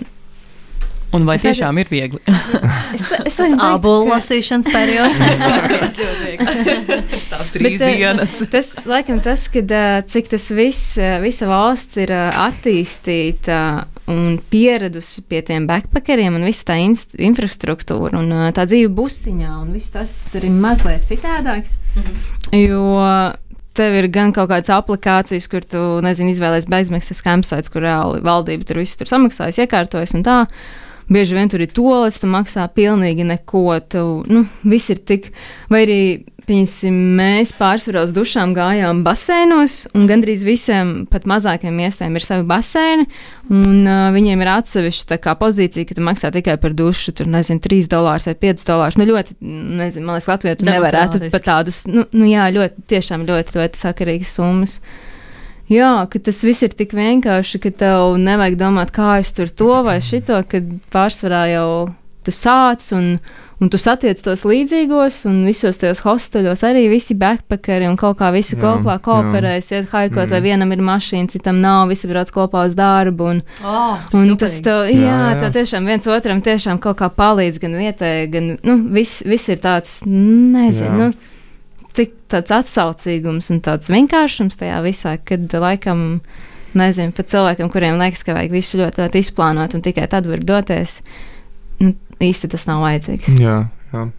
Un vai Es tiešām ir viegli? Es, es ābolu ka- lasīšanas periods. Tās trīs Bet, eh, dienas. Tas, laikam, tas, kad, eh, cik tas viss, eh, visa valsts ir attīstīta un pieradusi pie tiem backpackeriem un visa tā inst- infrastruktūra un tā dzīve busiņā un viss tas tur ir mazliet citādāks. Jo tev ir gan kaut kādas aplikācijas, kur tu, nezinu, izvēlējies bezmaksas campsites, kur reāli valdība tur visu tur samaksājas, iekārtojas un tā. Bieži vien tur ir tolis, tu maksā pilnīgi neko. Tu, nu, viss ir tik, vai arī, pieņemsim, mēs pārsvarā uz dušām gājām baseinos, un gandrīz visiem, pat mazākiem miestiem, ir savi baseini, un uh, viņiem ir atsevišķa tā kā pozīcija, ka tu maksā tikai par dušu, tur, nezinu, 3 dolārus vai 5 dolārus. Nu, ļoti, nezinu, man liekas, Latvijā tu nevarētu pat tādus, nu, nu jā, ļoti, tiešām ļoti, ļoti sakarīgas summas. Jā, ka tas viss ir tik vienkārši, ka tev nevajag domāt, kā es tur to vai šito, kad pārsvarā jau tu sāc un, un tu satiec tos līdzīgos, un visos tajos hosteļos arī visi backpackeri un kaut kā visi Jā, kopā jā. kooperēs, iet haikot, mm. vai Mm. vienam ir mašīna, citam nav, visi brauc kopā uz darbu. Un, Oh, Un tas tev, jā, Jā, jā. tev tiešām viens otram tiešām kaut kā palīdz, gan vietēji, gan, nu, viss, viss ir tāds, nezinu, Jā. nu, tik tāds atsaucīgums un tāds vienkāršums tajā visā, kad laikam, nezinu, pat cilvēkiem, kuriem liekas, ka vajag visu ļoti, ļoti izplānot un tikai tad var doties, nu, īsti tas nav vajadzīgs. Jā, jā.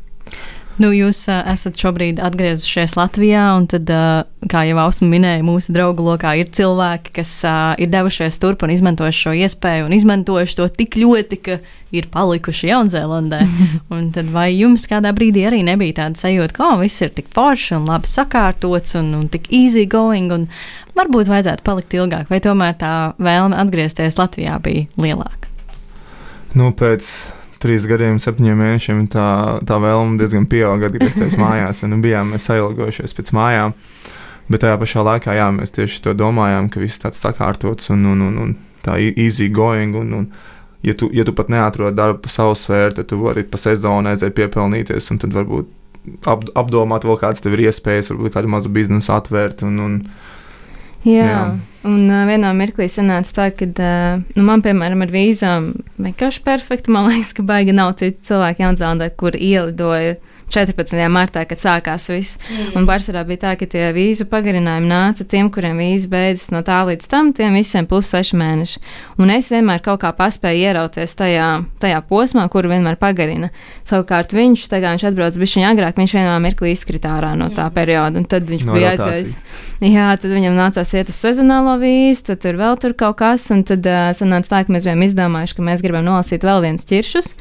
Nu, jūs uh, esat šobrīd atgriezušies Latvijā, un tad, uh, kā jau Ausma minēja, mūsu draugu lokā ir cilvēki, kas uh, ir devušies turp un izmantojuši šo iespēju, un izmantojuši to tik ļoti, ka ir palikuši Jaunzēlandē. un tad vai jums kādā brīdī arī nebija tāda sajūta, ka oh, viss ir tik forši un labi sakārtots un, un tik easy going, un varbūt vajadzētu palikt ilgāk, vai tomēr tā vēlme atgriezties Latvijā bija lielāka? Nu, pēc trīs gadiem, septiņiem mēnešiem tā, tā vēlme diezgan pieauga atgriezties mājās. vai Nu, bijām mēs ailgojušies pēc mājām. Bet tajā pašā laikā jā, mēs tieši to domājām, ka viss tāds sakārtots un, un, un, un tā easy going. Un, un, ja, tu, ja tu pat neatrod darbu pa savu sfēru, tad tu vari pa sezonu aiziet piepelnīties un tad varbūt ap, apdomāt vēl kādas tev ir iespējas, varbūt kādu mazu biznesu atvērt. Un, un, Jā, Jā. Un uh, vienā mirklī sanāca tā, ka uh, nu, man, piemēram, ar vīzām vienkārši perfekti. Man liekas, ka baigi nav citu cilvēku Jaunzēlandē, kur ielidoja 14. martā, kad sākās viss. Mm. Un pārsvarā bija tā, ka tie vīzu pagarinājumi nāca tiem, kuriem vīza beidzas no tā līdz tam, tiem visiem plus 6 mēneši. Un es vienmēr kaut kā paspēju ierauties tajā, tajā posmā, kuru vienmēr pagarina. Savukārt viņš, tā kā viņš atbrauc bišķiņa agrāk, viņš vienā mirklī izkritā ārā no tā perioda, un tad viņš No bija aizgājis. Jā, tad viņam nācās iet uz sezonālo vīzu, tad tur vēl tur kaut kas, un tad uh, sanāca tā, ka mēs bijām izdomājuši, ka mēs gribam nolasīt vēl viens ķiršus.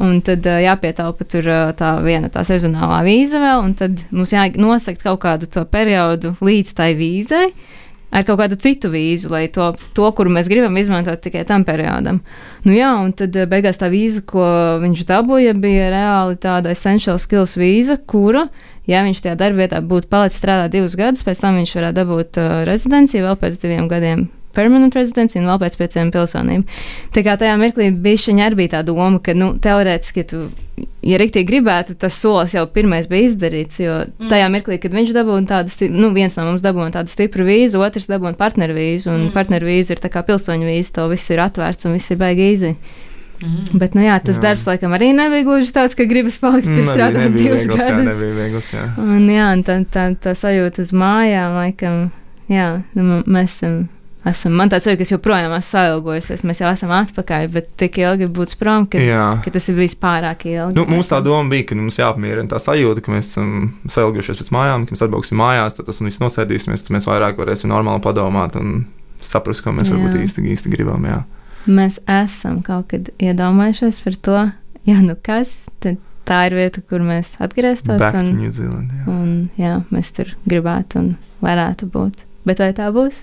Un tad uh, jāpietaupa tur uh, tā viena tā sezonālā vīza vēl, un tad mums jānosakt kaut kādu to periodu līdz tai vīzai ar kaut kādu citu vīzu, lai to, to kuru mēs gribam izmantot tikai tam periodam. Nu jā, un tad uh, beigās tā vīza, ko viņš dabūja, bija reāli tāda essential skills vīza, kura, ja viņš tajā darbvietā būtu palicis strādāt divus gadus, pēc tam viņš varētu dabūt uh, rezidenciju vēl pēc diviem gadiem permanent residency un vēl pēc pieciem pilsonīm. Tā kā tajā mirklī bija šī arī bija tā doma, ka, nu, teorētiski, ja tu, ja rīktīgi gribētu, tas solis jau pirmais bija izdarīts, jo tajā mirklī, kad viņš dabūja tādu, nu, viens no mums dabūja tādu stipru vīzu, otrs dabūja partneru vīzu, un mm. partneru vīza ir tā kā pilsoņu vīza, to viss ir atvērts un viss ir baigi īzi. Mm. Bet, nu jā, tas Jā. darbs laikam arī nebija gluži tāds, ka gribas palikt tur Nebija- strādāt divus viegls, jā, gadus. nebija viegls, jā. Un jā, un tā, tā, tā sajūta uz mājām, laikam, jā, nu, mēs esam. Esam, man tāds ir, ka es joprojām esmu sailgojusies. Mēs jau esam atpakaļ, bet tik ilgi būt prom, ka, jā. ka tas ir bijis pārāk ilgi. Nu, mums tā doma bija, ka mums jāapmierina tā sajūta, ka mēs esam sailgušies pēc mājām, ka mēs atbrauksim mājās, tad tas viss nosēdīsimies, tad mēs vairāk varēsim normāli padomāt un saprast, ko mēs Jā. varbūt īsti, īsti gribam. Jā. Mēs esam kaut kad iedomājušies par to, ja nu kas, tad tā ir vieta, kur mēs atgrieztos. Un, New Zealand. Jā. un jā, mēs tur gribētu un varētu būt. Bet vai tā būs?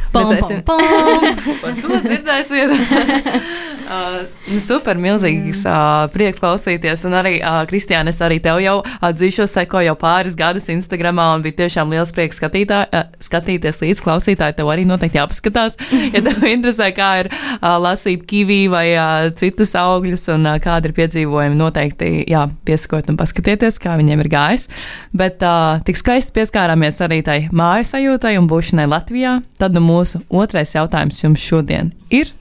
Pam, pam, pam. Par to dzirdēsiet. uh, nu, super, milzīgs uh, prieks klausīties. Un arī, uh, Kristiāna, es arī tev jau atzīšos, sekoju jau pāris gadus Instagramā, un bija tiešām liels prieks skatītā, uh, skatīties līdz klausītāji. Tev arī noteikti jāpaskatās, ja tev interesē, kā ir uh, lasīt kivī vai uh, citus augļus, un uh, kādi ir piedzīvojumi. Noteikti, jā, piesakot un paskatieties, kā viņiem ir gājis. Bet uh, tik skaisti pieskārāmies arī tai māju sajūtai un būšanai Latvijā. Tad nu mūsu otrais jautājums jums šodien ir.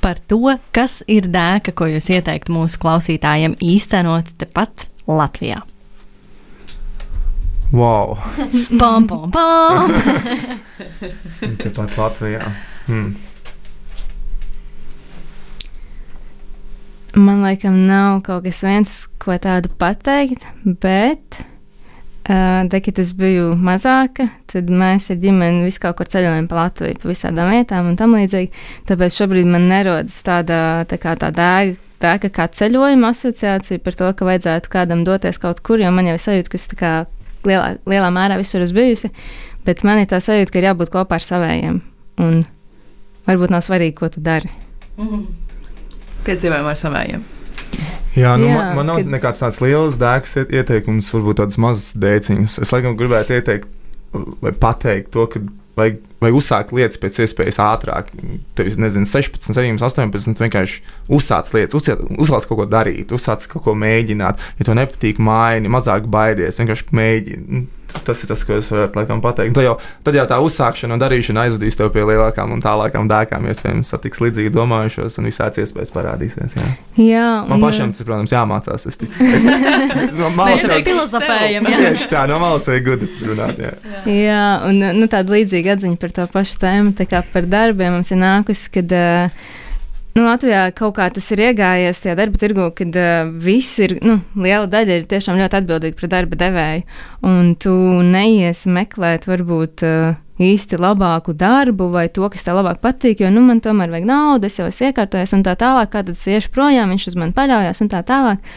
par to, kas ir dēka, ko jūs ieteiktu mūsu klausītājiem īstenot tepat Latvijā. Wow! Pam, pam, pam! Tepat Latvijā. Hmm. Man laikam nav kaut kas viens, ko tādu pateikt, bet, uh, tā, kad es biju mazāka, tad mēs ar ģimeni visu kaut kur ceļojam pa Latviju, pa visādām vietām un tam līdzīgi. Tāpēc šobrīd man nerodas tāda tā kā tā dēga. Tā kā, kā ceļojuma asociācija par to, ka vajadzētu kādam doties kaut kur, jo man jau ir sajūta, ka es tā kā lielā, lielā mērā visur esmu bijusi, bet man ir tā sajūta, ka ir jābūt kopā ar savējiem. Un varbūt nav svarīgi, ko tu dari. Piedzīvojam ar savējiem. Jā, nu, Jā, man, man nav kad- nekāds tāds liels dēks iet- ieteikums, varbūt tādas mazas dēciņas. Es laikam gribētu ieteikt, vai pateikt to, ka vajag, vajag uzsākt lietas pēc iespējas ātrāk. Tev ir, nezinu, 16, 17, 18, vienkārši uzsāc lietas, uzsāc, kaut ko darīt, uzsāc kaut ko mēģināt. Ja tev nepatīk, maini, mazāk baidies, vienkārši mēģini. Tas ir tas, ko es varu laikam pateikt. Tad jau, tad jau tā uzsākšana un darīšana aizvedīs tev pie lielākām un tālākām dēkām. Iespējams, satiks līdzīgi domājušos un visāds iespējas parādīsies. Jā. Jā, Man pašam tas, protams, jāmācās. Es, ti- es, ti- no malas Mēs jau filozofējam, jā. tieši tā, no malas vajag gudri runāt. Jā. Jā, un nu, tāda līdzīga atziņa par to pašu tēmu, par darbiem mums ir nākusi, kad uh, nu, Latvijā kaut kā tas ir iegājies tajā darba tirgu, kad uh, viss ir, nu, liela daļa ir tiešām ļoti atbildīga pret darba devēju, un tu neiesi meklēt varbūt. Uh, īsti labāku darbu vai to, kas tev labāk patīk, jo nu, man tomēr vajag naudu, es jau esmu iekārtojies un tā tālāk, kā tad es iešu projām, viņš uz mani paļaujas un tā tālāk.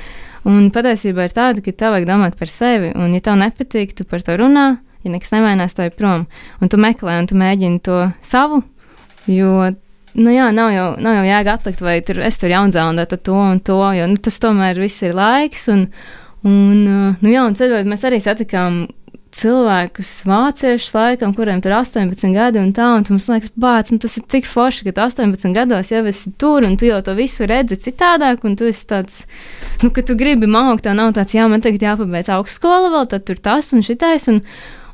Un patiesībā ir tāda, ka tev vajag domāt par sevi, un ja tev nepatīk, tu par to runā, ja nekas nevainās, to ir prom. Un tu meklē, un tu mēģini to savu, jo, nu jā, nav jau, nav jau jēga atlikt, vai tur es tur jaunzēlundā to un to, jo nu, tas tomēr viss ir laiks, un, un, nu jā, un ceļojot, mēs arī satikām cilvēkus, vāciešus, laikam, kuriem tur ir 18 gadi un tā, un tu mums liekas, bāc, nu tas ir tik forši, ka tu 18 gados jau esi tur, un tu jau to visu redzi citādāk, un tu esi tāds, nu, ka tu gribi mākt, tev nav tāds, jā, man tagad jāpabeidz augstskola vēl, tad tur tas un šitais, un,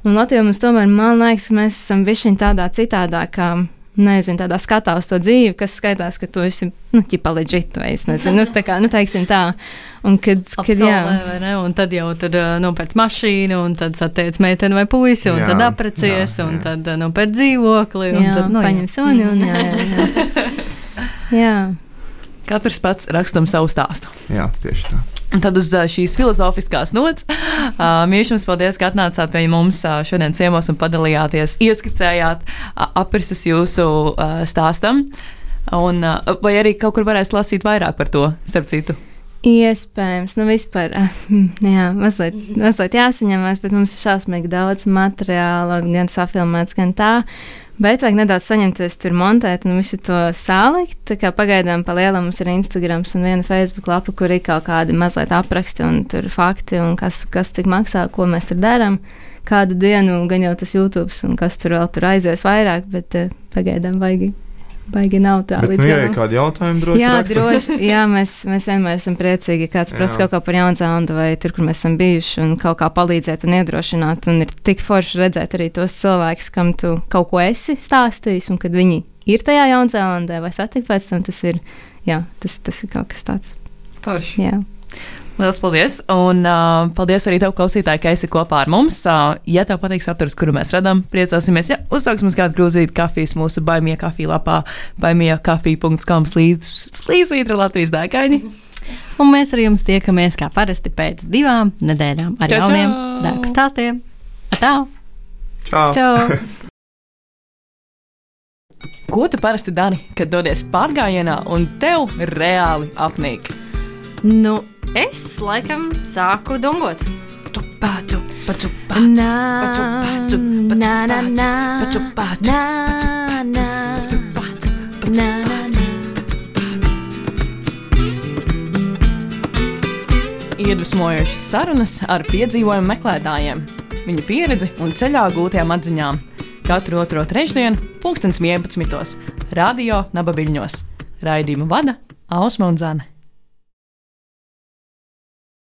un Latvijā mums tomēr, man liekas, mēs esam bišķiņ tādā citādākā, nezinu, tādā skatā uz to dzīvi, kas skaitās, ka tu esi, nu, ķipa leģit, vai es nezinu, nu, tā kā, nu, teiksim tā, un kad, kad jā. Absolvē, vai ne? Un tad jau tur uh, nopērts mašīnu, un tad satiec meiteni vai puisi, un Jā, tad aprecies, jā, un jā. tad uh, nopērts dzīvokli. Un Jā, tad, nu, paņem suni un jā, jā, jā. jā. Katrs pats rakstam savu stāstu. jā, tieši tā. Un tad uz šīs filozofiskās nots, Mīšs, jums paldies, ka atnācāt pie mums ā, šodien ciemos un padalījāties, ieskicējāt ā, aprises jūsu stāstam. Un, vai arī kaut kur varēs lasīt vairāk par to, starp citu? Iespējams, nu vispār, jā, mazliet, mazliet jāsaņemās, bet mums ir šausmīgi daudz materiāla, gan safilmēts, gan tā. Bet vajag nedaudz saņemties tur montēt un visu to salikt. Tā kā pagaidām pa lielam mums ir Instagram un viena Facebook lapa, kur ir kaut kādi mazliet apraksti un tur fakti un kas, kas tik maksā, ko mēs tur darām. Kādu dienu gan jau tas YouTube un kas tur vēl tur aizies vairāk, bet eh, pagaidām baigi, baigi nav tā Bet, līdz nu, ja galam. ir kādi jautājumi, droši Jā, rakstat. droši. Jā, mēs, mēs vienmēr esam priecīgi, ja kāds prasa Jā. kaut ko par Jaunzēlandu vai tur, kur mēs esam bijuši, un kaut kā palīdzēt un iedrošināt. Un ir tik forši redzēt arī tos cilvēkus, kam tu kaut ko esi stāstījis, un kad viņi ir tajā Jaunzēlandē vai satikt pēc tam, tas ir, jā, tas, tas ir kaut kas tāds. Forši. Jā. Lielas paldies! Un uh, paldies arī tev, klausītāji, ka esi kopā ar mums. Uh, ja tev patīk saturs, kuru mēs radām, priecāsimies, ja uzsāks mums kādu grūzītu kafijas mūsu baimie kafija lapā, baimiekafija.com slīdzītra Latvijas dēkaini. Un mēs ar jums tiekamies kā parasti pēc divām nedēļām ar Čau, jauniem čau! dārgu stāstiem. Tā! Čau! Čau! Ko tu parasti dari, kad dodies pārgājienā un tev reāli apnīk? Nu, es laikam sāku dungot. Iedvesmojošas sarunas ar piedzīvojumu meklētājiem, viņu pieredzi un ceļā gūtajām atziņām. Katru otro trešdienu, pulkstens 11. Radio Nabaviļņos. Raidījumu vada Ausma un Zane.